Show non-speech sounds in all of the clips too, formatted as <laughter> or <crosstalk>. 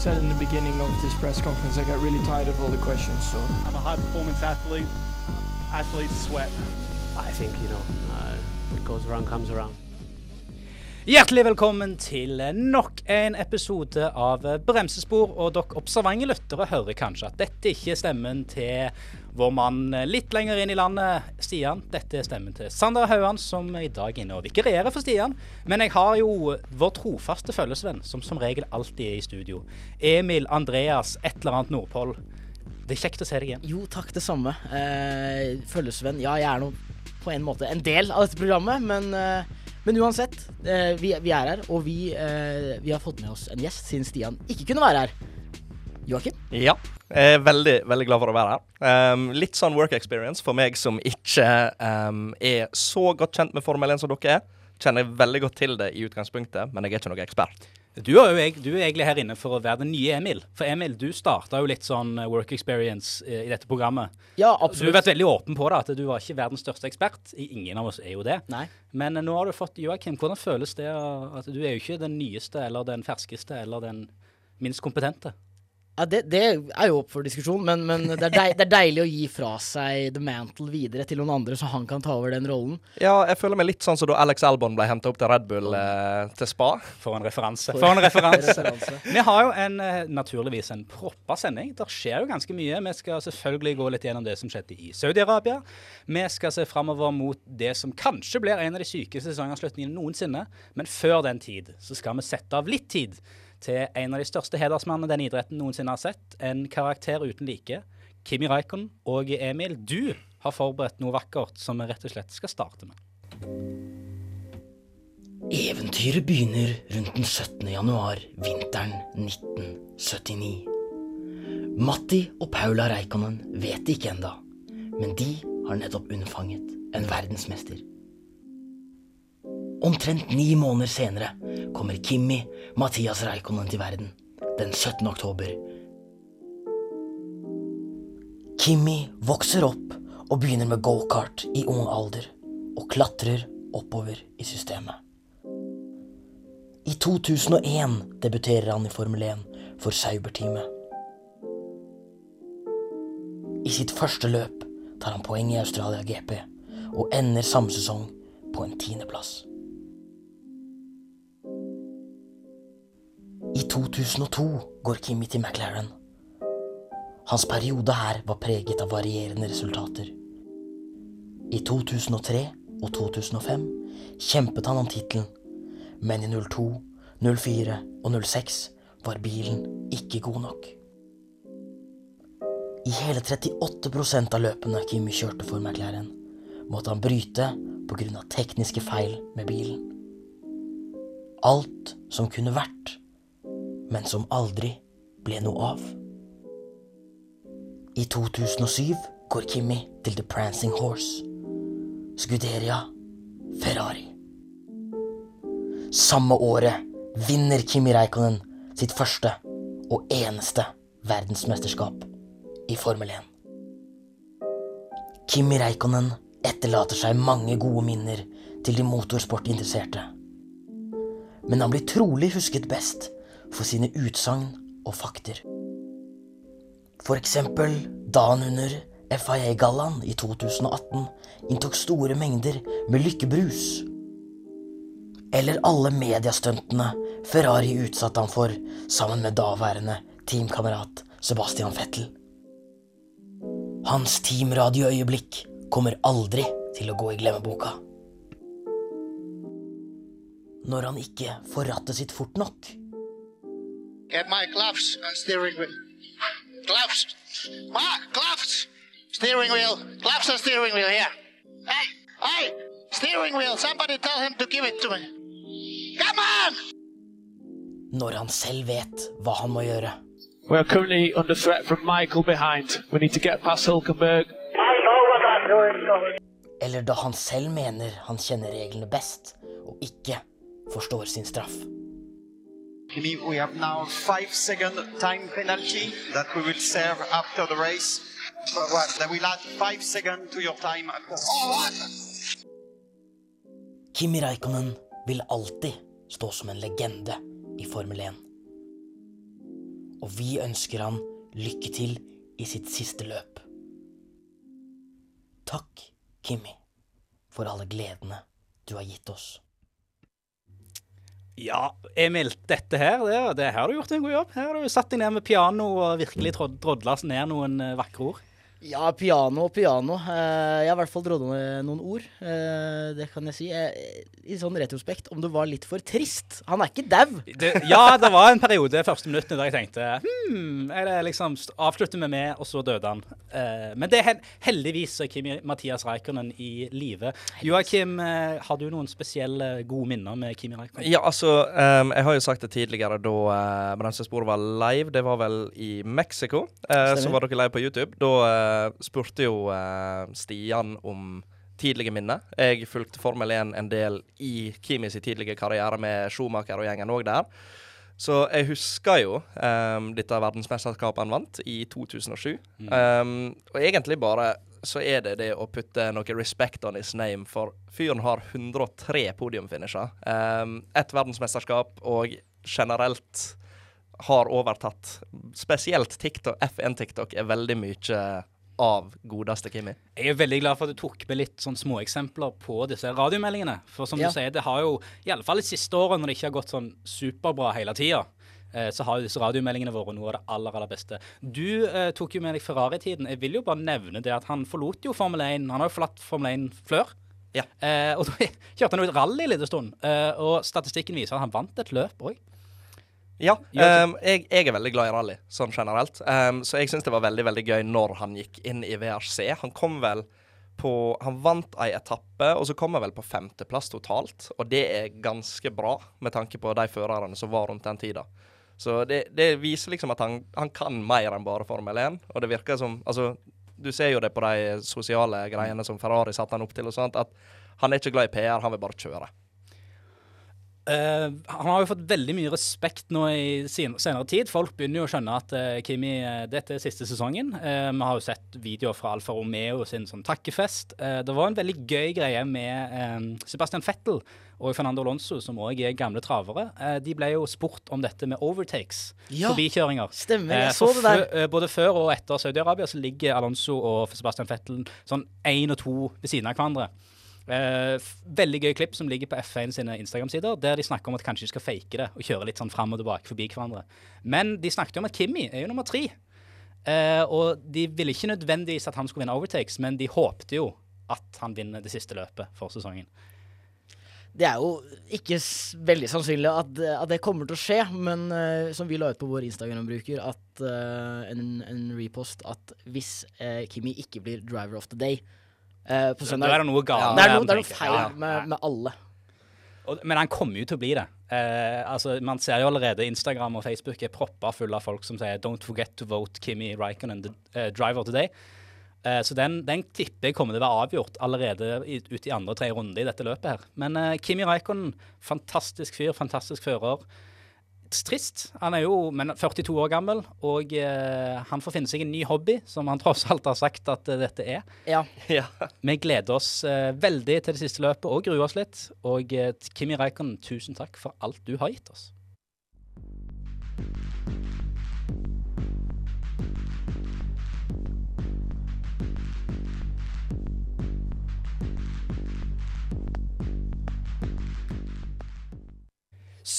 said in the beginning of this press conference, I got really tired of all the questions. So I'm a high performance athlete. Athletes sweat. I think, you know, uh, what goes around comes around. Hjertelig velkommen til nok en episode av Bremsespor. Og dere observante lyttere hører kanskje at dette ikke er stemmen til vår mann litt lenger inn i landet, Stian. Dette er stemmen til Sander Hauan, som i dag er inne og vikarierer for Stian. Men jeg har jo vår trofaste følgesvenn, som som regel alltid er i studio. Emil Andreas et eller annet Nordpol. Det er kjekt å se deg igjen. Jo, takk, det samme. Eh, følgesvenn. Ja, jeg er nå på en måte en del av dette programmet, men eh, men uansett, eh, vi, vi, er her, og vi, eh, vi, har fått med oss en gjest siden Stian ikke kunne være her. Joakim? Ja. Jeg er veldig veldig glad for å være her. Um, litt sånn work experience for meg som ikke um, er så godt kjent med Formel 1 som dere er. Kjenner jeg veldig godt til det i utgangspunktet, men jeg er ikke noen ekspert. Du er jo du er egentlig her inne for å være den nye Emil. For Emil, du starta jo litt sånn eh, work experience i dette programmet. Ja, absolutt. Du har vært veldig åpen på det, at du var ikke verdens største ekspert. Ingen av oss er jo det. Nei. Men nå har du fått Joakim. Hvordan føles det at du er jo ikke den nyeste eller den ferskeste eller den minst kompetente? Ja, det, det, er jo opp for diskusjon, men, men det, er deil, det, er deilig å gi fra seg the mantle videre til noen andre, så han kan ta over den rollen. Ja, jeg føler meg litt sånn som da Alex Albon ble henta opp til Red Bull eh, til spa. For en referanse. For en referanse. <laughs> Vi har jo en, eh, naturligvis en proppa sending. Det skjer jo ganske mye. Vi skal selvfølgelig gå litt gjennom det som skjedde i Saudi-Arabia. Vi skal se framover mot det som kanskje blir en av de sykeste sesongavslutningene noensinne. Men før den tid så skal vi sette av litt tid til en av de største hedersmannene denne idretten noensinne har sett. En karakter uten like. Kimi Raikon og Emil, du har forberedt noe vakkert som vi rett og slett skal starte med. Eventyret begynner rundt den 17. januar vinteren 1979. Matti og Paula Reikonen vet det ikke enda, men de har nettopp unnfanget en verdensmester. Omtrent ni måneder senere kommer Kimmi Mathias Reikonen til verden den 17. oktober. Kimmi vokser opp og begynner med gokart i ung alder og klatrer oppover i systemet. I 2001 debuterer han i Formel 1 for Sauber-teamet. I sitt første løp tar han poeng i Australia GP og ender samme sesong på en tiendeplass. I 2002 går Kimmy til McLaren. Hans periode her var preget av varierende resultater. I 2003 og 2005 kjempet han om tittelen, men i 02, 04 og 06 var bilen ikke god nok. I hele 38% av løpene Kimmy kjørte for McLaren, måtte han bryte pga. tekniske feil med bilen. Alt som kunne vært, men som aldri ble noe av. I 2007 går Kimmy til The Prancing Horse. Scuderia Ferrari. Samme året vinner Kimi Reikonen sitt første og eneste verdensmesterskap i Formel 1. Kimi Reikonen etterlater seg mange gode minner til de motorsportinteresserte. Men han blir trolig husket best for sine utsagn og fakter. For eksempel dagen under FIA-gallaen i 2018 inntok store mengder med lykkebrus. Eller alle mediestuntene Ferrari utsatte han for sammen med daværende teamkamerat Sebastian Fettel. Hans teamradioøyeblikk kommer aldri til å gå i glemmeboka. Når han ikke får rattet sitt fort nok, Get my gloves and steering wheel. Gloves. Mark, gloves. Steering wheel. Gloves and steering wheel here. Hey, hey, steering wheel. Somebody tell him to give it to me. Come on! Når han selv vet hva han må gjøre. We are currently under threat from Michael behind. We need to get past Hulkenberg. Eller da han selv mener han kjenner reglene best, og ikke forstår sin straff. We have now five second time penalty that we will serve after the race. They will add five seconds to your time. Kimi Raikkonen vil alltid stå som en legende i Formel 1. og vi ønsker han lykke til i sitt siste løp. Takk, Kimmi, for alle gledene du har gitt oss. Ja, Emil, dette her, det, det her har du gjort en god jobb. Her har du satt deg ned med piano og virkelig drodla ned noen eh, vakre ord. Ja, piano og piano. Eh, jeg har i hvert fall dratt med noen ord. Eh, det kan jeg si. Eh, I sånn retrospekt, om du var litt for trist. Han er ikke dau. Ja, det var en periode første minuttene der jeg tenkte hm, er det liksom avslutter vi med, og så døde han. Eh, men det er heldigvis er Kimi Mathias Reikonen i live. Joakim, eh, har du noen spesielle gode minner med Kimi Reikonen? Ja, altså, ehm, jeg har jo sagt det tidligere da Bremsesporet var live. Det var vel i Mexico. Eh, så var dere live på YouTube. Da eh, spurte jo eh, Stian om tidlige minner. Jeg fulgte Formel 1 en del i Kimis tidlige karriere med Schumacher og gjengen òg der. Så jeg husker jo um, dette verdensmesterskapet han vant i 2007. Ehm, og egentlig bare så er det det å putte noe respect on his name, for fyren har 103 podiumfinisher. Um, Ett verdensmesterskap og generelt har overtatt Spesielt TikTok, F1-TikTok er veldig mye av godeste Kimi. Jeg er veldig glad for at du tok med litt sånn småeksempler på disse radiomeldingene. For som Ja. du sier, det har jo, i alle fall de siste årene, når det ikke har gått sånn superbra hele tida, eh, så har jo disse radiomeldingene vært noe av det aller, aller beste. Du eh, tok jo med deg Ferrari-tiden. Jeg vil jo bare nevne det at han forlot jo Formel 1. Han har jo forlatt Formel 1 før. Ja. Eh, og da <laughs> kjørte han jo et rally en liten stund. Eh, og statistikken viser at han vant et løp òg. Ja, um, jeg, jeg er veldig glad i rally, sånn generelt. Um, så jeg syns det var veldig veldig gøy når han gikk inn i VRC. Han kom vel på Han vant ei etappe, og så kom han vel på femteplass totalt. Og det er ganske bra, med tanke på de førerne som var rundt den tida. Så det, det viser liksom at han, han kan mer enn bare Formel 1. Og det virker som Altså, du ser jo det på de sosiale greiene som Ferrari satte han opp til, og sånt, at han er ikke glad i PR, han vil bare kjøre. Eh, han har jo fått veldig mye respekt nå i senere tid. Folk begynner jo å skjønne at uh, Kimi, eh, dette er siste sesongen. Vi har jo sett videoer fra Alfa Romeo sin sånn takkefest. Det var en veldig gøy greie med Sebastian Vettel og Fernando Alonso, som òg er gamle travere. De ble jo spurt om dette med overtakes, Ja, forbikjøringer. Stemmer, jeg så det der. både før og etter Saudi-Arabia så ligger Alonso og Sebastian Vettel sånn én og to ved siden av hverandre. Eh, veldig gøy klipp som ligger på F1 sine Instagram-sider, der de snakker om at kanskje de skal fake det og kjøre litt sånn fram og tilbake forbi hverandre. Men de snakket jo om at Kimi er jo nummer tre. Eh, og de ville ikke nødvendigvis at han skulle vinne overtakes, men de håpte jo at han vinner det siste løpet for sesongen. Det er jo ikke veldig sannsynlig at, at det kommer til å skje, men uh, som vi la ut på vår Instagram-bruker, at eh, en, en repost at hvis uh, Kimi ikke blir driver of the day eh, på Da er det noe galt. det, er noe, det er noe feil Ja. med, med alle. Og, men han kommer jo til å bli det. Eh, altså, man ser jo allerede Instagram og Facebook er proppa fulle av folk som sier 'Don't forget to vote Kimi Raikkonen the uh, driver today'. Eh, så den, den tipper jeg kommer til å være avgjort allerede i, ut i andre og tredje runde i dette løpet her. Men eh, Kimi Raikkonen, fantastisk fyr, fantastisk fører. Trist. Han er jo men 42 år gammel, og eh, han får finne seg en ny hobby, som han <laughs> tross alt har sagt at eh, dette er. Ja. Ja. Vi gleder oss eh, veldig til det siste løpet og gruer oss litt. Og eh, Kimi Reikon, tusen takk for alt du har gitt oss.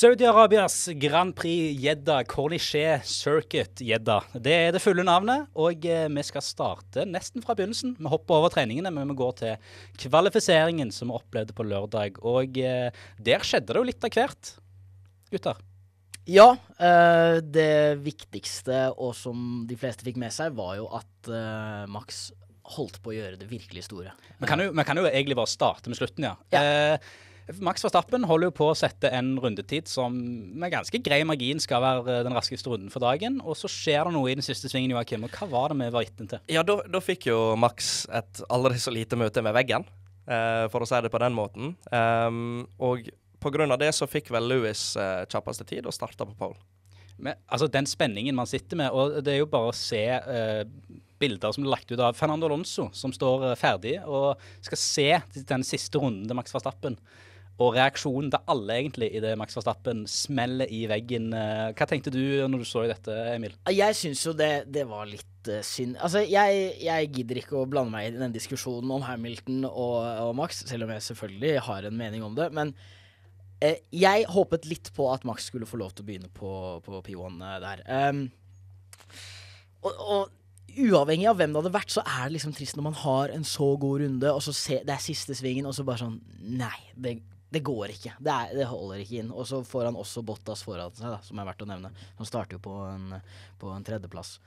Saudi-Arabias Grand Prix Jeddah Corniché Circuit Jeddah. Det er det fulle navnet, og eh, vi skal starte nesten fra begynnelsen. Vi hopper over treningene, men vi går til kvalifiseringen som vi opplevde på lørdag. Og eh, der skjedde det jo litt av hvert, gutter. Ja, eh, det viktigste, og som de fleste fikk med seg, var jo at Max holdt på å gjøre det virkelig store. Vi kan, jo, vi kan jo egentlig bare starte med slutten, ja. Eh, Max Verstappen holder jo på å sette en rundetid som med ganske grei margin skal være eh, den raskeste runden for dagen. Og så skjer det noe i den siste svingen, Joakim. Og hva var det vi var vitne til? Ja, da, da fikk jo Max et aldri så lite møte med veggen, eh, for å si det på den måten. Um, og av det så fikk vel Louis eh, kjappeste tid og starta på pole. Men, altså Den spenningen man sitter med, og det er jo bare å se eh, bilder som er lagt ut av Fernando Alonso, som står eh, ferdig og skal se den siste runden til Max Verstappen. Og reaksjonen til alle egentlig idet Max Verstappen smeller i veggen. Eh, Hva tenkte du når du så dette, Emil? Jeg syns jo det, det var litt eh, synd. Altså, jeg, jeg gidder ikke å blande meg i den diskusjonen om Hamilton og, og Max, selv om jeg selvfølgelig har en mening om det. Men eh, jeg håpet litt på at Max skulle få lov til å begynne på, på P1 der. Um, og, og uavhengig av hvem det hadde vært, så er det liksom trist når man har en så god runde, og så se, det er siste svingen, og så bare sånn Nei, det, det går ikke. Det, er, det holder ikke inn. Og så får han også Bottas foran seg, da, som er verdt å nevne. Han starter jo på en, på en tredjeplass.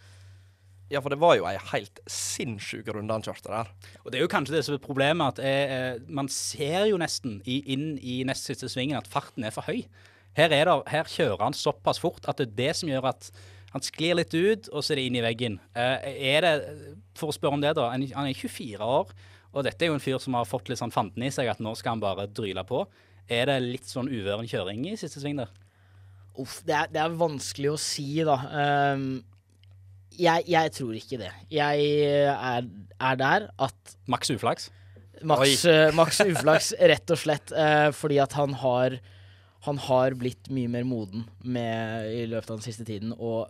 Ja, for det var jo ei helt sinnssyk runde han kjørte der. Og Det er jo kanskje det som er problemet, at eh, eh, man ser jo nesten i, inn i nest siste svingen at farten er for høy. Her, er det, her kjører han såpass fort at det er det som gjør at han sklir litt ut, og så er det inn i veggen. Eh, er det, For å spørre om det, da. Han han er 24 år, og dette er jo en fyr som har fått litt sånn fanden i seg at nå skal han bare dryle på. Er det litt sånn uvøren kjøring i siste sving der? Uff, det er, det er vanskelig å si, da. Um, jeg, jeg tror ikke det. Jeg er, er der at Maks uflaks? Maks, uh, maks uflaks, rett og slett. Uh, fordi at han har han har blitt mye mer moden med, i løpet av den siste tiden, og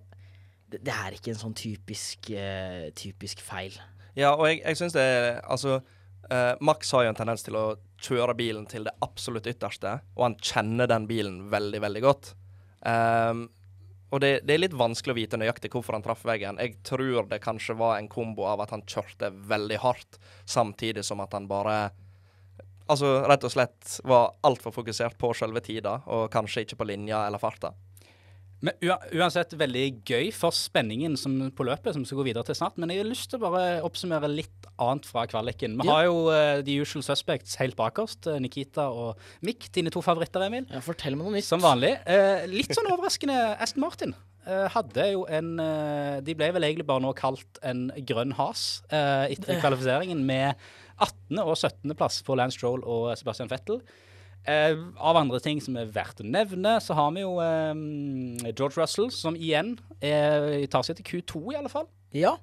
det, det er ikke en sånn typisk, uh, typisk feil. Ja, og jeg, jeg syns det er Altså, uh, Max har jo en tendens til å kjøre bilen til det absolutt ytterste, og han kjenner den bilen veldig, veldig godt. Um, og det, det, er litt vanskelig å vite nøyaktig hvorfor han traff veggen. Jeg tror det kanskje var en kombo av at han kjørte veldig hardt, samtidig som at han bare Altså rett og slett var altfor fokusert på selve tida, og kanskje ikke på linja eller farta. Men uansett veldig gøy for spenningen som på løpet, som skal gå videre til snart. Men jeg har lyst til å bare oppsummere litt annet fra kvaliken. Vi ja. har jo uh, The Usual Suspects helt bakerst. Uh, Nikita og Mick, dine to favoritter, Emil. Ja, fortell meg noe nytt. Som vanlig. Uh, litt sånn overraskende Aston Martin. hadde jo en De ble vel egentlig bare nå kalt en grønn has etter kvalifiseringen, med 18. og 17. plass for Lance Stroll og Sebastian Vettel. Uh, av andre ting som er verdt å nevne, så har vi jo eh, George Russell, som igjen eh, tar seg til Q2, i alle fall. Ja.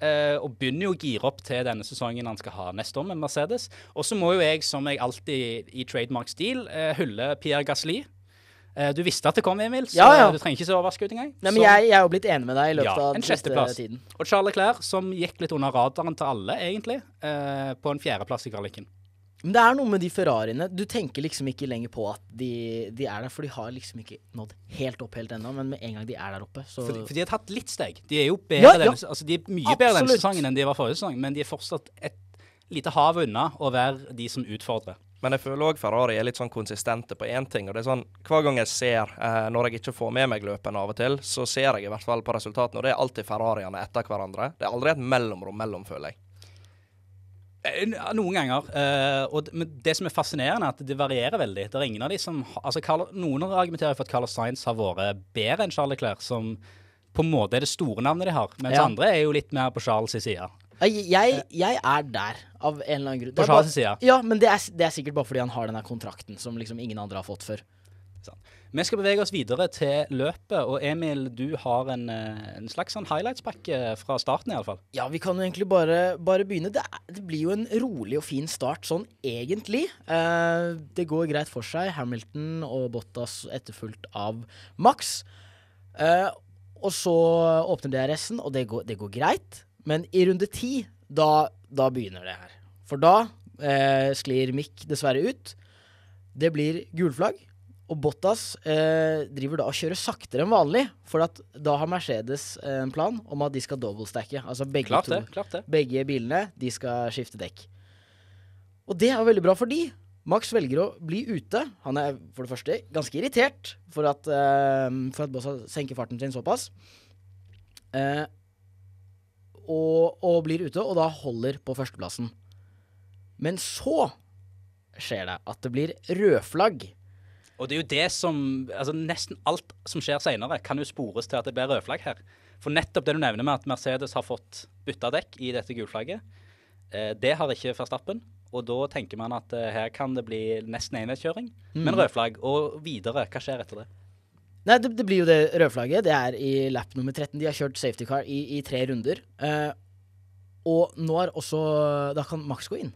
Uh, og begynner jo å gire opp til denne sesongen han skal ha neste år med Mercedes. Og så må jo jeg, som jeg alltid i trademark-stil, uh, hylle Pierre Gasli. du visste at det kom, Emil, så ja, ja. du trenger ikke se overrasket ut engang. Nei, men jeg, jeg, er jo blitt enig med deg i løpet ja, av den siste tiden. Og Charles Clair, som gikk litt under radaren til alle, egentlig, på en fjerdeplass i kvaliken. Men det er noe med de Ferrariene. Du tenker liksom ikke lenger på at de, de er der, for de har liksom ikke nådd helt opp helt ennå. Men med en gang de er der oppe, så For, for de har tatt litt steg. De er jo bedre ja, ja. Denne, altså de er mye Absolutt. bedre denne sesongen enn de var forrige sesong, men de er fortsatt et lite hav unna å være de som utfordrer. Men jeg føler òg Ferrari er litt sånn konsistente på én ting. og det er sånn, Hver gang jeg ser, eh, når jeg ikke får med meg løpene av og til, så ser jeg i hvert fall på resultatene, og det er alltid Ferrariene etter hverandre. Det er aldri et mellomrom mellom, føler jeg. Eh, noen ganger. Uh, og det som er fascinerende, er at det varierer veldig. Det er ingen av de som altså Carl, Noen argumenterer for at Carlos Sainz har vært bedre enn Charles Leclerc, som på en måte er det store navnet de har. Mens ja. andre er jo litt mer på Charles' side. Jeg, jeg, er der, av en eller annen grunn. På Charles' side? Ja, men det er, det er, sikkert bare fordi han har denne kontrakten som liksom ingen andre har fått før. Sånn. Vi skal bevege oss videre til løpet. Og Emil, du har en, eh, en slags sånn highlights-pakke fra starten, iallfall. Ja, vi kan jo egentlig bare, bare begynne. Det, det, blir jo en rolig og fin start, sånn egentlig. Eh, det går greit for seg. Hamilton og Bottas etterfulgt av Max. Eh, og så åpner DRS-en, og det går, det går, greit. Men i runde ti, da, da begynner det her. For da eh, sklir Mick dessverre ut. Det blir gulflagg. Og Bottas eh, driver da og kjører saktere enn vanlig, for da har Mercedes eh, en plan om at de skal doublestacke. Altså begge, klart to, klart det. begge bilene de skal skifte dekk. Og det er veldig bra for de. Max velger å bli ute. Han er for det første ganske irritert for at, eh, for at Bossa senker farten sin såpass. Eh, og, og blir ute, og da holder på førsteplassen. Men så skjer det at det blir rødflagg og det er jo det som altså Nesten alt som skjer senere, kan jo spores til at det blir rødflagg her. For nettopp det du nevner med at Mercedes har fått bytta dekk i dette gulflagget, eh, det har ikke Verstappen. Og da tenker man at eh, her kan det bli nesten enhetskjøring, Mm. Men rødflagg, og videre, hva skjer etter det? Nei, det, det, blir jo det rødflagget. Det er i lap nummer 13. De har kjørt safety car i, i tre runder. Eh, og nå er også Da kan Max gå inn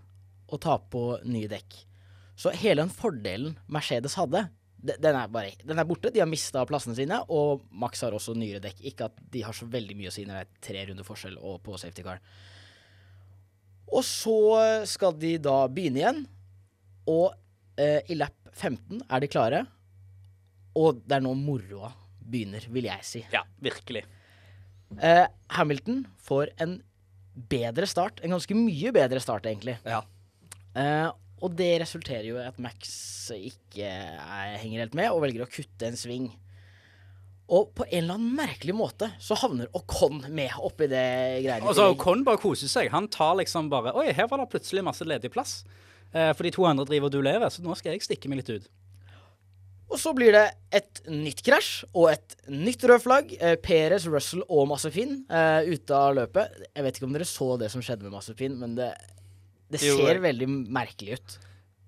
og ta på nye dekk. Så hele den fordelen Mercedes hadde, den er, bare, den er borte. De har mista plassene sine, og Max har også nyere dekk. Ikke at de har så veldig mye å si når det er tre runder forskjell og på safety car. Og så skal de da begynne igjen, og eh, i lap 15 er de klare. Og det er nå moroa begynner, vil jeg si. Ja, virkelig. Eh, Hamilton får en bedre start. En ganske mye bedre start, egentlig. Ja. Eh, og det resulterer jo i at Max ikke er, henger helt med, og velger å kutte en sving. Og på en eller annen merkelig måte så havner Ocon med oppi det greiene. Altså. Ocon bare koser seg. Han tar liksom bare Oi, her var det plutselig masse ledig plass. Eh, for de to andre driver og duellerer, så nå skal jeg stikke meg litt ut. Og så blir det et nytt krasj og et nytt rød flagg. Eh, Perez, Russell og Massepin eh, ute av løpet. Jeg vet ikke om dere så det som skjedde med Massepin, men det, det Jo, ser jeg- veldig merkelig ut.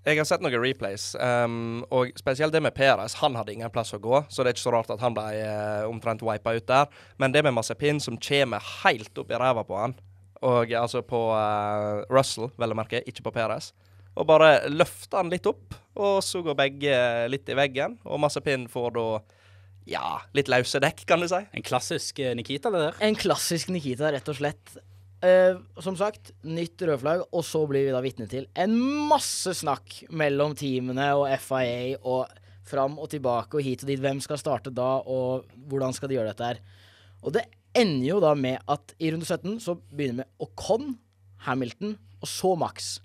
Jeg har sett noen replays, um, og spesielt det med Perez. Han hadde ingen plass å gå, så det er ikke så rart at han ble uh, omtrent wipa ut der. Men det med Mazepin som kommer helt opp i ræva på han, og altså på uh, Russell, vel å merke, ikke på Perez, og bare løfter han litt opp, og så går begge litt i veggen, og Mazepin får da ja, litt løse dekk, kan du si. En klassisk eh, Nikita, det der. En klassisk Nikita, rett og slett. Eh, som sagt, nytt rødflagg, og så blir vi da vitne til en masse snakk mellom teamene og FIA og fram og tilbake og hit og dit. Hvem skal starte da, og hvordan skal de gjøre dette her? Og det ender jo da med at i runde 17 så begynner vi med Ocon, Hamilton og så Max.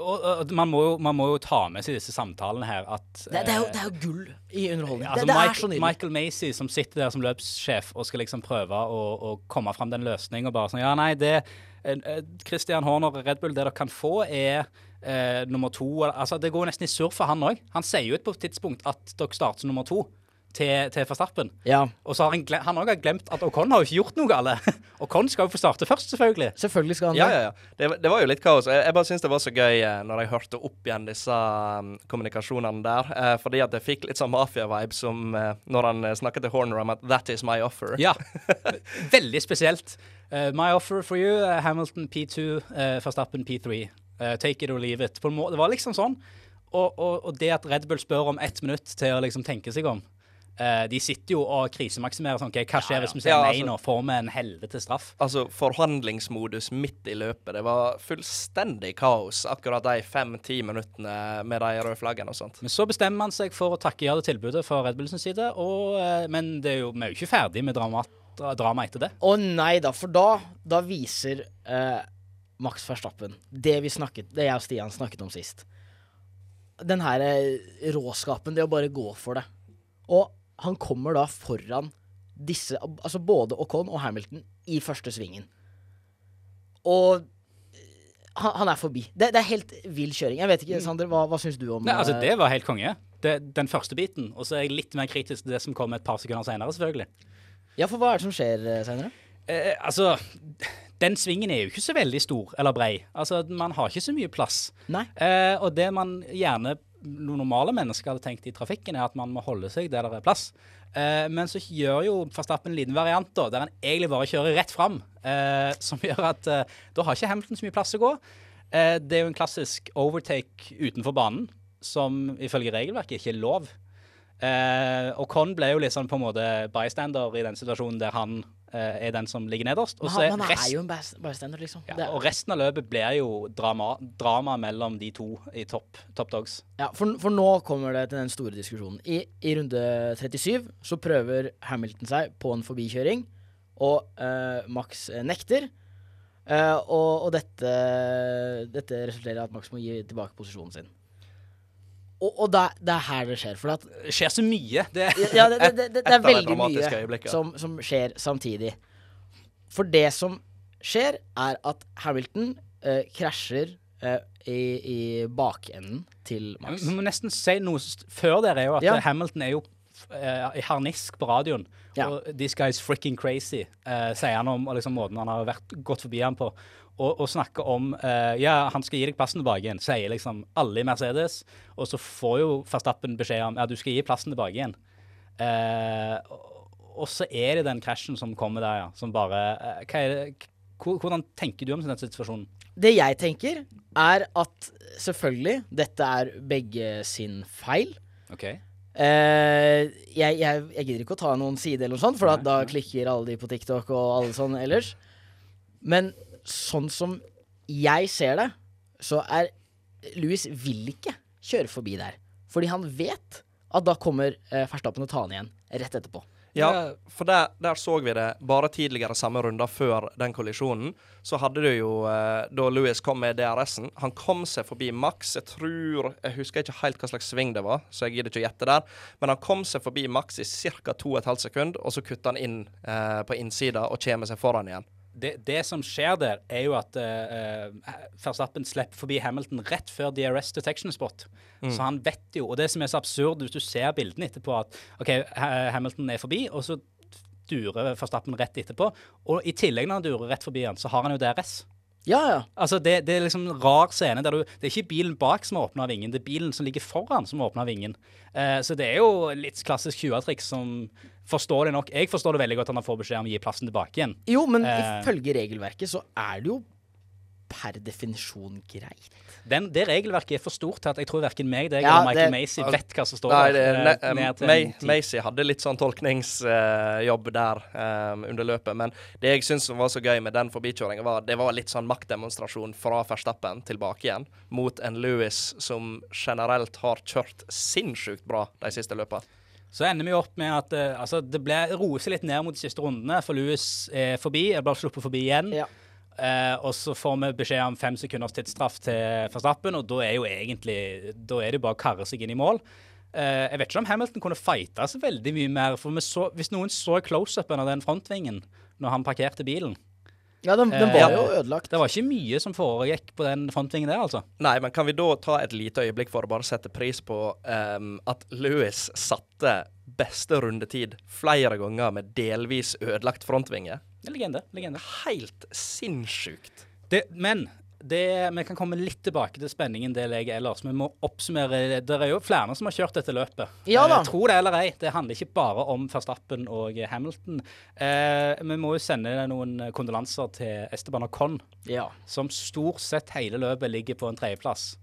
Og, man, må jo, man må jo ta med seg disse samtalene her at Det, det, er, jo, eh, det er jo gull i underholdning. Altså, det, det er Michael, så nydelig. Michael Macy som sitter der som løpssjef og skal liksom prøve å, å komme fram den løsningen og bare sånn Ja, nei, det eh, eh, Christian Horner og Red Bull, det dere kan få, er eh, nummer to. Altså, Det går nesten i surr for han òg. Han sier jo på et tidspunkt at dere starter som nummer to til, til Verstappen. Ja. Og så har han, han også glemt at Ocon har jo ikke gjort noe galt. <laughs> Ocon skal jo få starte først, selvfølgelig. Selvfølgelig skal han Ja, ja, ja. Det, det var jo litt kaos. Jeg, jeg bare syns det var så gøy eh, når jeg hørte opp igjen disse um, kommunikasjonene der. Uh, fordi at jeg fikk litt sånn mafia-vibe som uh, når han snakket til Horner om at 'that is my offer'. Ja. <laughs> Veldig spesielt. Uh, my offer for you, Hamilton P2, uh, Verstappen P3. Eh, take it or leave it. På en må det var liksom sånn. Og, og, og det at Red Bull spør om ett minutt til å liksom tenke seg om eh, De sitter jo og krisemaksimerer sånn okay, hva skjer hvis vi sier Ja, nei altså- nå? Får vi en helvete straff? Altså, forhandlingsmodus midt i løpet. Det var fullstendig kaos akkurat de fem-ti minuttene med de røde flaggene og sånt. Men så bestemmer man seg for å takke ja til tilbudet fra Red Bulls side, og, uh, men det er jo, vi er jo ikke ferdig med drama, drama etter det. Å nei da, for da, da viser uh, Max Verstappen det vi snakket, det jeg og Stian snakket om sist. Den her råskapen, det å bare gå for det. Og han kommer da foran disse, altså både Ocon og Hamilton, i første svingen. Og eh, han, han er forbi. Det, det er helt vill kjøring. Jeg vet ikke, Sander, hva, hva syns du om Nei, altså eh, Det var helt konge. Det, den første biten. Og så er jeg litt mer kritisk til det som kommer et par sekunder senere, selvfølgelig. Ja, for hva er det som skjer eh, senere? Eh, altså, den svingen er jo ikke så veldig stor eller brei. Altså, man har ikke så mye plass. Nei. Eh, og det man gjerne normale mennesker hadde tenkt i trafikken, er at man må holde seg der det er plass. Eh, men så gjør jo Verstappen en liten variant da, der han egentlig bare kjører rett fram. Eh, <laughs> som gjør at eh, da har ikke Hamilton så mye plass å gå. Eh, det er jo en klassisk overtake utenfor banen, som ifølge regelverket ikke er lov. Eh, og Con ble jo litt sånn på en måte bystander i den situasjonen der han er den som ligger nederst. Og Men så han, er er jo en bystander, liksom. ja, og resten av løpet blir jo drama, drama mellom de to i topp top dogs. Ja, for, for nå kommer det til den store diskusjonen. I, I runde 37 så prøver Hamilton seg på en forbikjøring, og uh, Max eh, nekter. Uh, og og dette, dette resulterer i at Max må gi tilbake posisjonen sin. Og, og det, det er her det skjer. For at Det skjer så mye. Det, ja, det, det, det, er veldig mye som, som skjer samtidig. For det som skjer, er at Hamilton eh, krasjer eh, i, i bakenden til Max. Vi må nesten si noe før der, er jo at Ja. Hamilton er jo eh, i harnisk på radioen. Ja. Og 'This guy is freaking crazy', eh, sier han om liksom, måten han har vært, gått forbi han på. Og, og snakker om uh, Ja, han skal gi deg plassen tilbake igjen, sier liksom alle i Mercedes. Og så får jo Verstappen beskjed om ja, du skal gi plassen tilbake igjen. Uh, og, så er det den krasjen som kommer der, ja. Som bare uh, det, Hvordan tenker du om den situasjonen? det jeg tenker, er at selvfølgelig, dette er begge sin feil. OK. Uh, jeg, jeg, jeg gidder ikke å ta noen side eller noe sånt, for at da klikker alle de på TikTok og alle sånn ellers. Men sånn som jeg ser det, så er Louis vil ikke kjøre forbi der. Fordi han vet at da kommer eh, Verstappen og tar han igjen rett etterpå. Ja, for der, der så vi det bare tidligere samme runder før den kollisjonen. Så hadde du jo eh, Da Louis kom med DRS-en Han kom seg forbi Max. Jeg tror Jeg husker ikke helt hva slags sving det var, så jeg gidder ikke å gjette der. Men han kom seg forbi Max i ca. 2,5 sekunder, og så kutta han inn eh, på innsida og kommer seg foran igjen. Det, det som skjer der, er jo at uh, Verstappen slipper forbi Hamilton rett før DRS detection spot. Mm. Så han vet jo, og det som er så absurd hvis du ser bildene etterpå, at OK, Hamilton er forbi, og så durer Verstappen rett etterpå. Og i tillegg, når han durer rett forbi han, så har han jo DRS. Ja, ja. Altså, det, det er liksom en rar scene der du Det er ikke bilen bak som åpner vingen, det er bilen som ligger foran som åpner vingen. Eh, så det er jo litt klassisk 20-triks som Forståelig nok Jeg forstår det veldig godt at han får beskjed om å gi plassen tilbake igjen. Jo, men Eh. ifølge regelverket så er det jo per definisjon greit. Den, det regelverket er for stort til at jeg tror verken meg deg Ja, eller Michael det- Macy vet hva som står Nei, der. det, eh, ne, May. Macy hadde litt sånn tolkningsjobb der um, under løpet. Men det jeg syns var så gøy med den forbikjøringa, var det var litt sånn maktdemonstrasjon fra Verstappen tilbake igjen mot en Louis som generelt har kjørt sinnssykt bra de siste løpa. Så ender vi opp med at uh, altså, det ble roer seg litt ned mot de siste rundene, for Louis er forbi. Er bare sluppet forbi igjen. Eh, og så får vi beskjed om fem sekunders tidsstraff til Verstappen, og da er jo egentlig Da er det bare å karre seg inn i mål. Eh, jeg vet ikke om Hamilton kunne fighta så veldig mye mer, for vi så, hvis noen så close-upen av den frontvingen når han parkerte bilen Ja, den, den Eh, var jo ødelagt. Det var ikke mye som foregikk på den frontvingen der, altså. Nei, men kan vi da ta et lite øyeblikk for å bare sette pris på um, at Louis satte beste rundetid flere ganger med delvis ødelagt frontvinge? Legende. legende. Helt sinnssykt. Det, men det, vi kan komme litt tilbake til spenningen det legger ellers. Vi må oppsummere Det er jo flere som har kjørt dette løpet. Ja da. Eh, tro det eller ei, det handler ikke bare om Verstappen og Hamilton. Eh, vi må jo sende noen kondolanser til Esteban Ocon, Ja. som stort sett hele løpet ligger på en tredjeplass.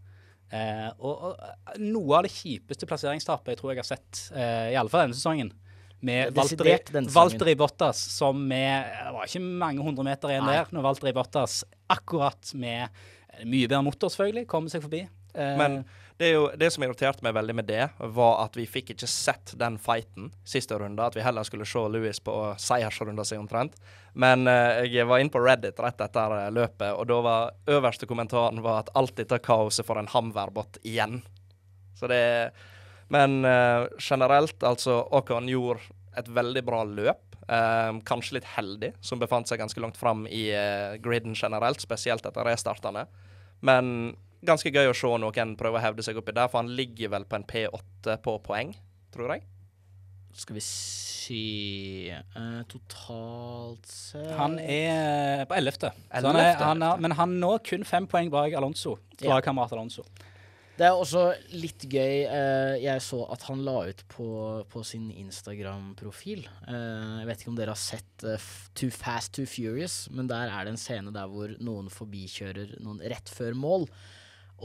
Eh, og, og noe av det kjipeste plasseringstapet jeg tror jeg har sett, eh, i alle fall denne sesongen. Med Valtteri. Valtteri Bottas, som med Det var ikke mange hundre meter igjen Nei. der, når Valtteri Bottas akkurat med eh, mye bedre motor, selvfølgelig, kommer seg forbi. Eh, Men det, er jo, det som irriterte meg veldig med det, var at vi fikk ikke sett den fighten siste runde. At vi heller skulle se Louis på seiersrunda si omtrent. Men uh, jeg var inne på Reddit rett etter løpet, og da var øverste kommentaren var at alt dette kaoset for en Hamverbot igjen. Så det Men uh, generelt, altså, Ocon gjorde et veldig bra løp. Um, kanskje litt heldig, som befant seg ganske langt fram i uh, griden generelt, spesielt etter restartene. Men ganske gøy å se noen prøve å hevde seg oppi der, for han ligger vel på en P8 på poeng, tror jeg. Skal vi si uh, Totalt sett han er på ellevte. Så han er- han er- Men han når kun fem poeng bak Alonso. Lagkamerat Alonso. Det er også litt gøy. eh, jeg så at han la ut på, på sin Instagram-profil. Eh, jeg vet ikke om dere har sett eh, Too Fast Too Furious, men der er det en scene der hvor noen forbikjører noen rett før mål.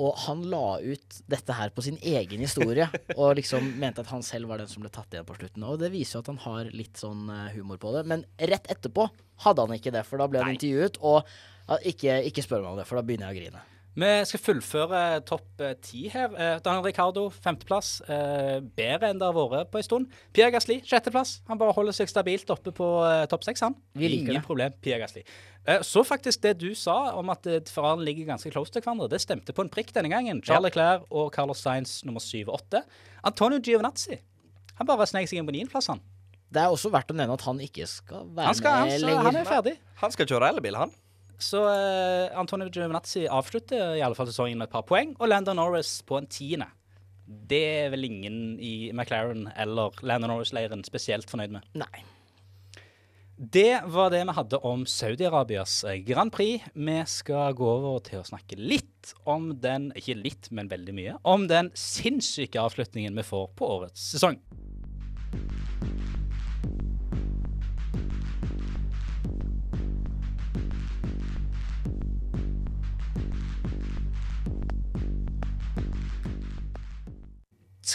Og han la ut dette her på sin egen historie, <laughs> og liksom mente at han selv var den som ble tatt igjen på slutten. Og det viser jo at han har litt sånn humor på det. Men rett etterpå hadde han ikke det, for da ble han intervjuet. Og ikke, ikke spør meg om det, for da begynner jeg å grine. Vi skal fullføre topp eh, ti her. Eh, Daniel Ricardo, femteplass. Eh, bedre enn det har vært på en stund. Pierre Gasli, sjetteplass. Han bare holder seg stabilt oppe på topp seks, han. Vi liker Ingen det. problem, Pierre Gasli. Eh, så faktisk det du sa om at eh, Ferrari ligger ganske close til hverandre, det stemte på en prikk denne gangen. Charles Leclerc og Carlos Sainz nummer syv og åtte. Antonio Giovinazzi. Han bare snek seg inn på niendeplass, han. Det er også verdt å nevne at han ikke skal være Han, skal, han, med lenger. han er ferdig. Han skal kjøre elbil, han. Så eh, Antonio Giovinazzi avslutter i alle fall sesongen med et par poeng, og Landon Norris på en tiende. Det er vel ingen i McLaren eller Landon Norris-leiren spesielt fornøyd med. Nei. Det var det vi hadde om Saudi-Arabias eh, Grand Prix. Vi skal gå over til å snakke litt om den Ikke litt, men veldig mye. Om den sinnssyke avslutningen vi får på årets sesong.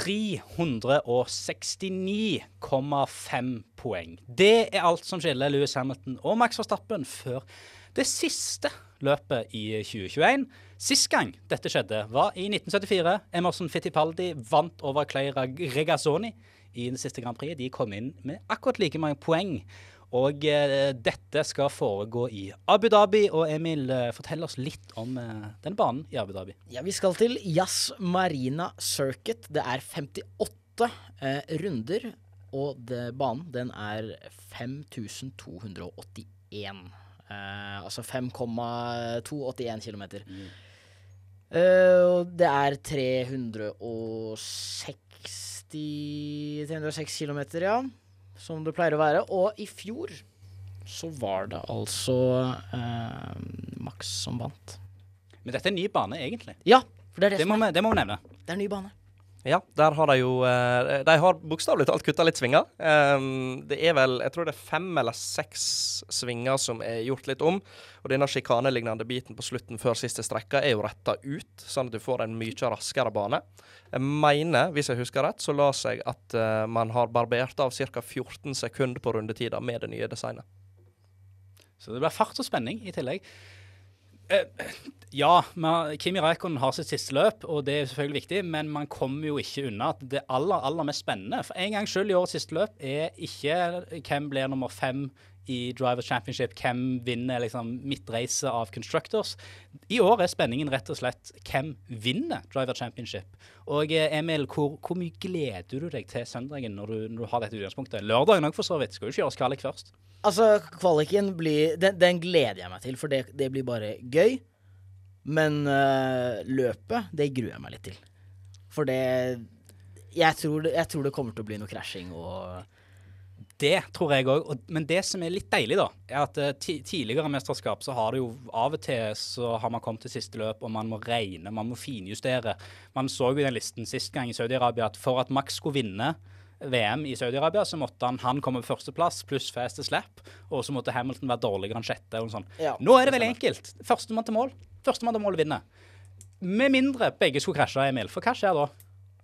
369,5 poeng. Det er alt som skiller Louis Hamilton og Max Verstappen før det siste løpet i 2021. Sist gang dette skjedde, var i 1974. Emerson Fittipaldi vant over Clay Regazzoni i det siste Grand Prix. De kom inn med akkurat like mange poeng. Og eh, dette skal foregå i Abu Dhabi. Og Emil, eh, fortell oss litt om eh, den banen i Abu Dhabi. Ja, vi skal til Yas Marina Circuit. Det er 58 eh, runder, og det, banen den er 5281. Eh, altså 5,281 km. Eh, og det er 360 306 km, ja. Som det pleier å være. Og i fjor så var det altså eh, Max som vant. Men dette er en ny bane, egentlig. Ja, for det er det, Det som må, er. vi, det må vi nevne. Det er en ny bane. Ja, der har de jo eh, De har bokstavelig talt kutta litt svinger. Um, det er vel jeg tror det er fem eller seks svinger som er gjort litt om. Og denne sjikanelignende biten på slutten før siste strekka er jo retta ut, sånn at du får en mye raskere bane. Jeg mener, hvis jeg husker rett, så la seg at eh, man har barbert av ca. 14 sekunder på rundetida med det nye designet. Så det blir fart og spenning i tillegg. Eh, ja, Kimi Raikkonen har sitt siste løp, og det er selvfølgelig viktig, men man kommer jo ikke unna at det aller aller mest spennende For en gangs skyld i årets siste løp er ikke hvem blir nummer fem i Drivers Championship, hvem vinner liksom midtreise av Constructors. I år er spenningen rett og slett hvem vinner Driver Championship. Og eh, Emil, hvor, hvor mye gleder du deg til søndagen når du, når du har dette utgangspunktet? Lørdagen òg, for så vidt. Skal jo kjøres kvalik først. Altså, kvaliken blir den, den gleder jeg meg til, for det, det blir bare gøy. Men øh, løpet, det gruer jeg meg litt til. For det jeg tror, jeg tror det kommer til å bli noe krasjing og Det tror jeg òg. Men det som er litt deilig, da, er at eh, tidligere mesterskap så har det jo av og til så har man kommet til siste løp, og man må regne, man må finjustere. Man så jo i den listen sist gang i Saudi-Arabia at for at Max skulle vinne VM i Saudi-Arabia, så måtte han, han komme på førsteplass pluss fastest slap, og så måtte Hamilton være dårligere enn sjette. og sånn. Ja, Nå er det det veldig enkelt. Førstemann til mål. Førstemann til mål vinner. Med mindre begge skulle krasje, Emil. For hva skjer da?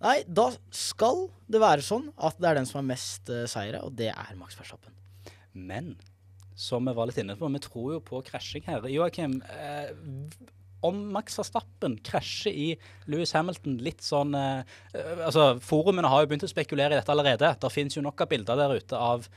Nei, da skal det være sånn at det er den som har mest uh, seire, og det er Max Verstappen. Men som vi var litt inne på, vi tror jo på krasjing her. Joakim, eh, om Max Verstappen krasjer i Louis Hamilton litt sånn eh, eh, Altså, Forumene har jo begynt å spekulere i dette allerede. Det finnes jo nok av bilder der ute av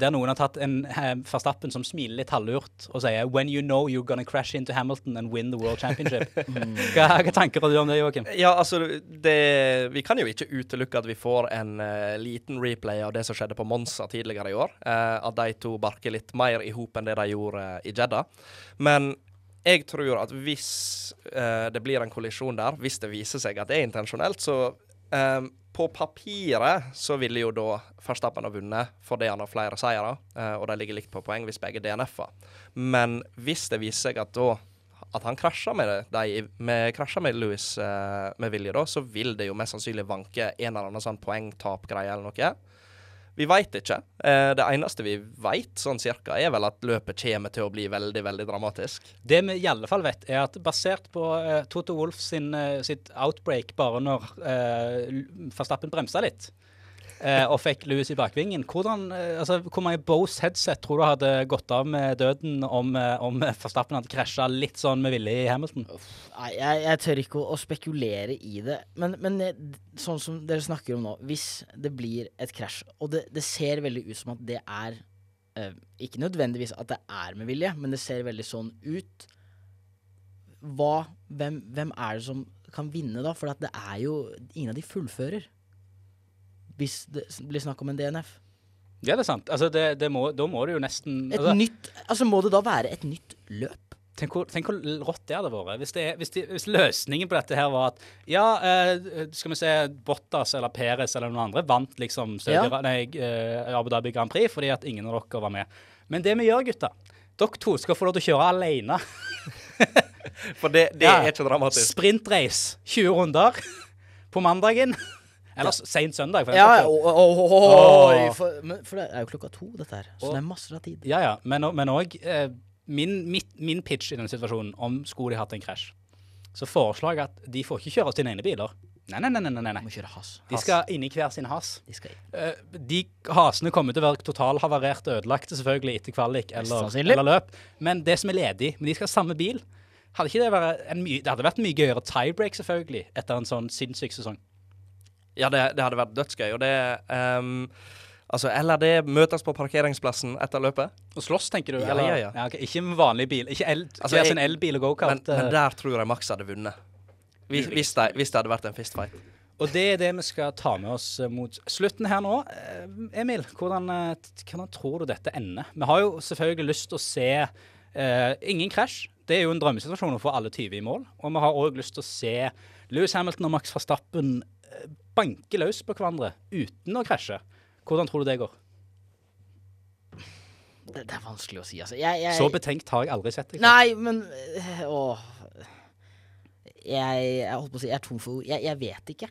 der noen har tatt en eh, Verstappen som smiler litt halvlurt og sier 'When you know you're gonna crash into Hamilton and win the world championship'. <laughs> hva, hva tanker har du om det, Joakim? Ja, altså det, Vi kan jo ikke utelukke at vi får en uh, liten replay av det som skjedde på Monza tidligere i år. Uh, at de to barker litt mer i hop enn det de gjorde uh, i Jeddah. Men jeg tror at hvis eh, det blir en kollisjon der, hvis det viser seg at det er intensjonelt, så eh, på papiret så ville jo da Verstappen ha vunnet fordi han har flere seire, eh, og de ligger likt på poeng hvis begge DNF-er. Men hvis det viser seg at da at han krasjer med, de, med, med Louis eh, med vilje, da, så vil det jo mest sannsynlig vanke en eller annen sånn poengtap-greie eller noe. Vi veit ikke. Eh, det eneste vi veit, sånn cirka, er vel at løpet kommer til å bli veldig, veldig dramatisk. Det vi i alle fall vet, er at basert på eh, Toto Wolff sin, eh, sitt outbreak bare når uh, Verstappen bremsa litt eh, og fikk Louis i bakvingen, hvordan, eh, altså, hvor mange Bose headset tror du hadde gått av med døden om, eh, om Forstappen hadde krasja litt sånn med vilje i Hamilton? Nei, jeg, jeg tør ikke å, å spekulere i det. Men, men eh, sånn som dere snakker om nå, hvis det blir et krasj, og det, det ser veldig ut som at det er eh, Ikke nødvendigvis at det er med vilje, men det ser veldig sånn ut. Hva, hvem, hvem er det som kan vinne, da? For det er jo Ingen av de fullfører. Hvis det blir snakk om en DNF. Ja, det er sant. Altså, det, det må, da må det jo nesten Et altså, nytt Altså, må det da være et nytt løp? Tenk hvor, tenk hvor rått det hadde vært. Hvis, det, hvis, de, hvis løsningen på dette her var at ja, eh, skal vi se, Bottas eller Perez eller noen andre vant liksom Ja. Nei, eh, Abu Dhabi Grand Prix fordi at ingen av dere var med. Men det vi gjør, gutta Dere to skal få lov til å kjøre alene. <laughs> For det, det Ja. er ikke dramatisk. Sprintrace. 20 runder på mandagen. <laughs> Eller sent søndag. For Ja, oh, oh, oh, for, for det er jo klokka to, dette her. Så det er masse av tid. Ja, ja. Men òg eh, min, min pitch i denne situasjonen, om skulle de hatt en krasj, så foreslår jeg at de får ikke kjøre sine egne biler. Nei, nei, nei. nei, nei. Kjøre has. De skal inn i hver sin has. De skal. Eh, de hasene kommer til å være totalhavarerte ødelagte selvfølgelig etter kvalik eller, eller løp. Men det som er ledig, men de skal ha samme bil. Hadde det det hadde vært mye gøyere tiebreak selvfølgelig etter en sånn sinnssyk sesong. Ja, det, det hadde vært dødsgøy. Og det um, Altså, eller det møtes på parkeringsplassen etter løpet. Og slåss, tenker du? Ja, eller? ja, ja. ok, ikke med vanlig bil. Ikke el, Altså, jeg- sin elbil og Men, gokart. men men der tror jeg Max hadde vunnet. Hvis, hvis, det, hvis det hadde vært en fistfight. Og det er det vi skal ta med oss eh, mot slutten her nå. Eh, Emil, hvordan, eh, hvordan tror du dette ender? Vi har jo selvfølgelig lyst til å se uh, ingen krasj. Det er jo en drømmesituasjon å få alle 20 i mål. Og vi har òg lyst til å se Lewis Hamilton og Max Verstappen eh, banke løs på hverandre uten å krasje. Hvordan tror du det går? Det, det er vanskelig å si, altså. Jeg, jeg, Så betenkt har jeg aldri sett deg. Nei, men øh, Åh. Jeg, jeg holdt på å si Jeg er tom for ord. Jeg, jeg vet ikke.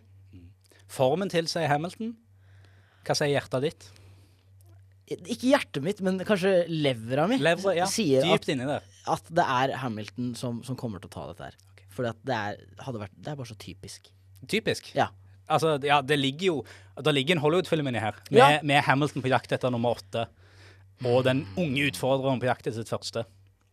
Formen tilsier Hamilton. Hva sier hjertet ditt? Ikke hjertet mitt, men kanskje levra mi Levra, ja. sier at, at det er Hamilton som, som kommer til å ta dette her. Fordi For det er, vært, det er bare så typisk. Typisk. Ja. Altså, ja, det ligger jo Det ligger en Hollywood-film inni her, med, Ja. med Hamilton på jakt etter nummer åtte. Og den unge utfordreren på jakt etter sitt første.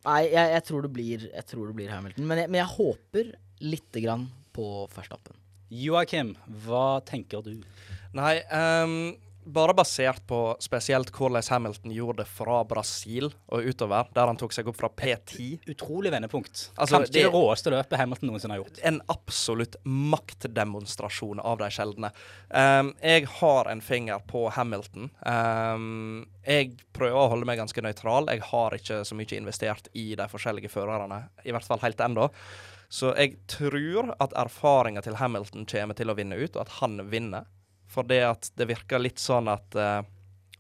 Nei, jeg, jeg, tror det blir, jeg tror det blir Hamilton. Men jeg, men jeg håper lite grann på Verstappen. Joakim, hva tenker du? Nei, ehm, bare basert på spesielt hvordan Hamilton gjorde det fra Brasil og utover, der han tok seg opp fra P10. Utrolig vendepunkt. Altså, Kanskje det, det- råeste løpet Hamilton noensinne har gjort. En absolutt maktdemonstrasjon av de sjeldne. Um, jeg har en finger på Hamilton. Um, jeg prøver å holde meg ganske nøytral. Jeg har ikke så mye investert i de forskjellige førerne, i hvert fall helt ennå. Så jeg tror at erfaringa til Hamilton kommer til å vinne ut, og at han vinner. For det at det virker litt sånn at uh,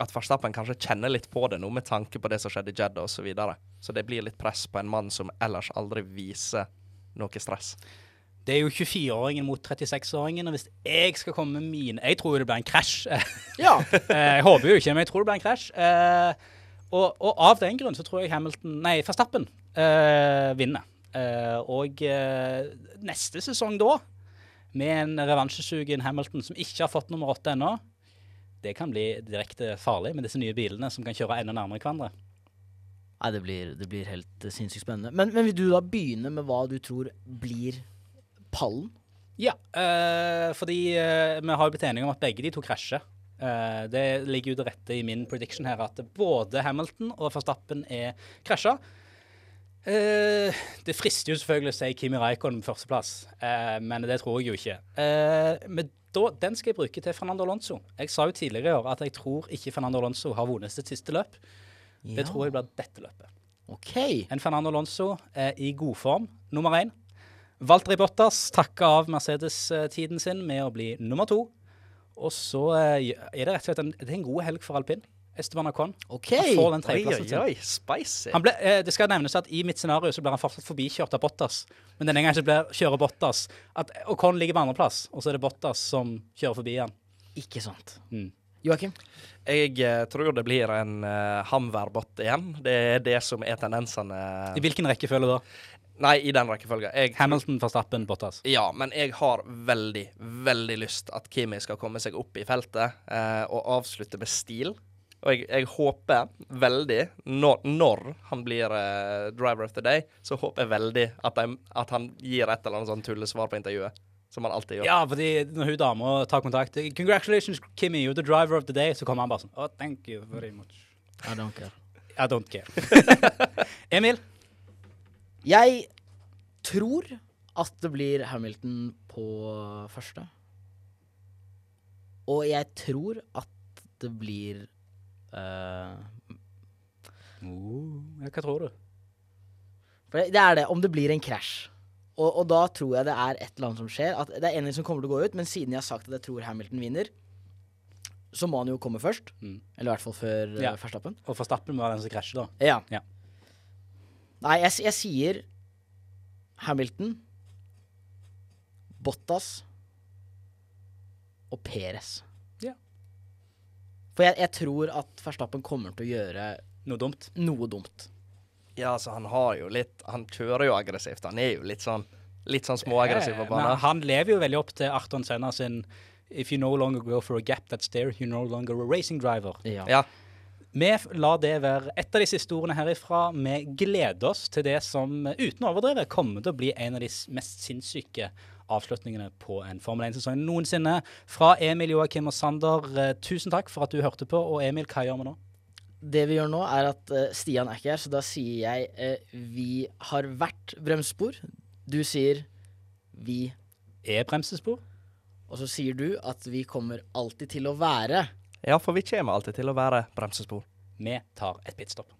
at Verstappen kanskje kjenner litt på det nå, med tanke på det som skjedde i Jeddah osv. Så, videre. så det blir litt press på en mann som ellers aldri viser noe stress. Det er jo 24-åringen mot 36-åringen, og hvis jeg skal komme med mine Jeg tror jo det blir en krasj. <laughs> Ja. <laughs> Eh, jeg håper jo ikke, men jeg tror det blir en krasj. Eh, og, og av den grunn så tror jeg Hamilton Nei, Verstappen eh, vinner. Eh, og neste sesong da, med en revansjesugen Hamilton som ikke har fått nummer åtte ennå, det kan bli direkte farlig med disse nye bilene som kan kjøre enda nærmere hverandre. Nei, det blir, det blir helt uh, sinnssykt spennende. Men, men vil du da begynne med hva du tror blir pallen? Ja, eh, fordi eh, vi har jo blitt enige om at begge de to krasjer. Uh, det ligger jo til rette i min prediction her at både Hamilton og Verstappen er krasja. Eh, det frister jo selvfølgelig å si Kimi Raikkonen på førsteplass, uh, men det tror jeg jo ikke. Uh, men da, den skal jeg bruke til Fernando Alonso. Jeg sa jo tidligere i år at jeg tror ikke Fernando Alonso har vunnet sitt siste løp. Det tror jeg blir dette løpet. OK. En Fernando Alonso er i god form, nummer én. Valtteri Bottas takker av Mercedes-tiden sin med å bli nummer to. Og så eh, er det rett og slett en, det en god helg for alpin. Esteban Acon. Okay. Han får den tredjeplassen tredjeplassen oi, oi, spicy. Han ble, eh, det skal nevnes at i mitt scenario så blir han fortsatt forbikjørt av Bottas. Men denne gangen så blir, kjører Bottas at Acon ligger på andreplass, og så er det Bottas som kjører forbi han. Ikke sant. Mm. Joakim? Jeg eh, tror det blir en uh, Hamver-bot igjen. Det er det som er tendensene. I hvilken rekkefølge da? Nei, i den rekkefølgen. Jeg- Hamilton, Verstappen, Bottas. Ja, men jeg har veldig, veldig lyst at Kimi skal komme seg opp i feltet eh, og avslutte med stil. Og jeg, jeg håper veldig, når, når han blir eh, driver of the day, så håper jeg veldig at, de, at han gir et eller annet sånn tullesvar på intervjuet. Som han alltid gjør. Ja, fordi når hun dama tar kontakt 'Congratulations, Kimmy, you're the driver of the day', så kommer han bare sånn Oh, thank you very much. I don't care. I don't care. <laughs> Emil? Jeg tror at det blir Hamilton på første. Og jeg tror at det blir eh, ja, hva tror du? For det er det, om det blir en krasj. Og, og da tror jeg det er et eller annet som skjer. At det er en som kommer til å gå ut, men siden jeg har sagt at jeg tror Hamilton vinner, så må han jo komme først. Mm. Eller i hvert fall før Ja. ja. Verstappen. Og Verstappen være den som krasjer, da. Ja. Ja. Nei, jeg, jeg sier Hamilton, Bottas og Perez. For jeg, jeg tror at Verstappen kommer til å gjøre Noe dumt. noe dumt. Ja, altså, han har jo litt Han kjører jo aggressivt. Han er jo litt sånn Litt sånn småaggressiv på Eh, Men banen. han lever jo veldig opp til Arton Senna sin If you no longer go for a gap that's there, you're no longer a racing driver. Ja. Ja. Vi lar det være et av de siste ordene herifra. Vi gleder oss til det som, eh, uten å overdrive, kommer til å bli en av de mest sinnssyke avslutningene på en Formel 1-sesong noensinne. Fra Emil, Joakim og Sander, eh, tusen takk for at du hørte på. Og Emil, hva gjør vi nå? Det vi gjør nå, er at eh, Stian er ikke her, så da sier jeg eh, vi har vært bremsespor. Du sier vi Er bremsespor? Og så sier du at vi kommer alltid til å være Ja, for vi kommer alltid til å være bremsespor. Vi tar et pitstop.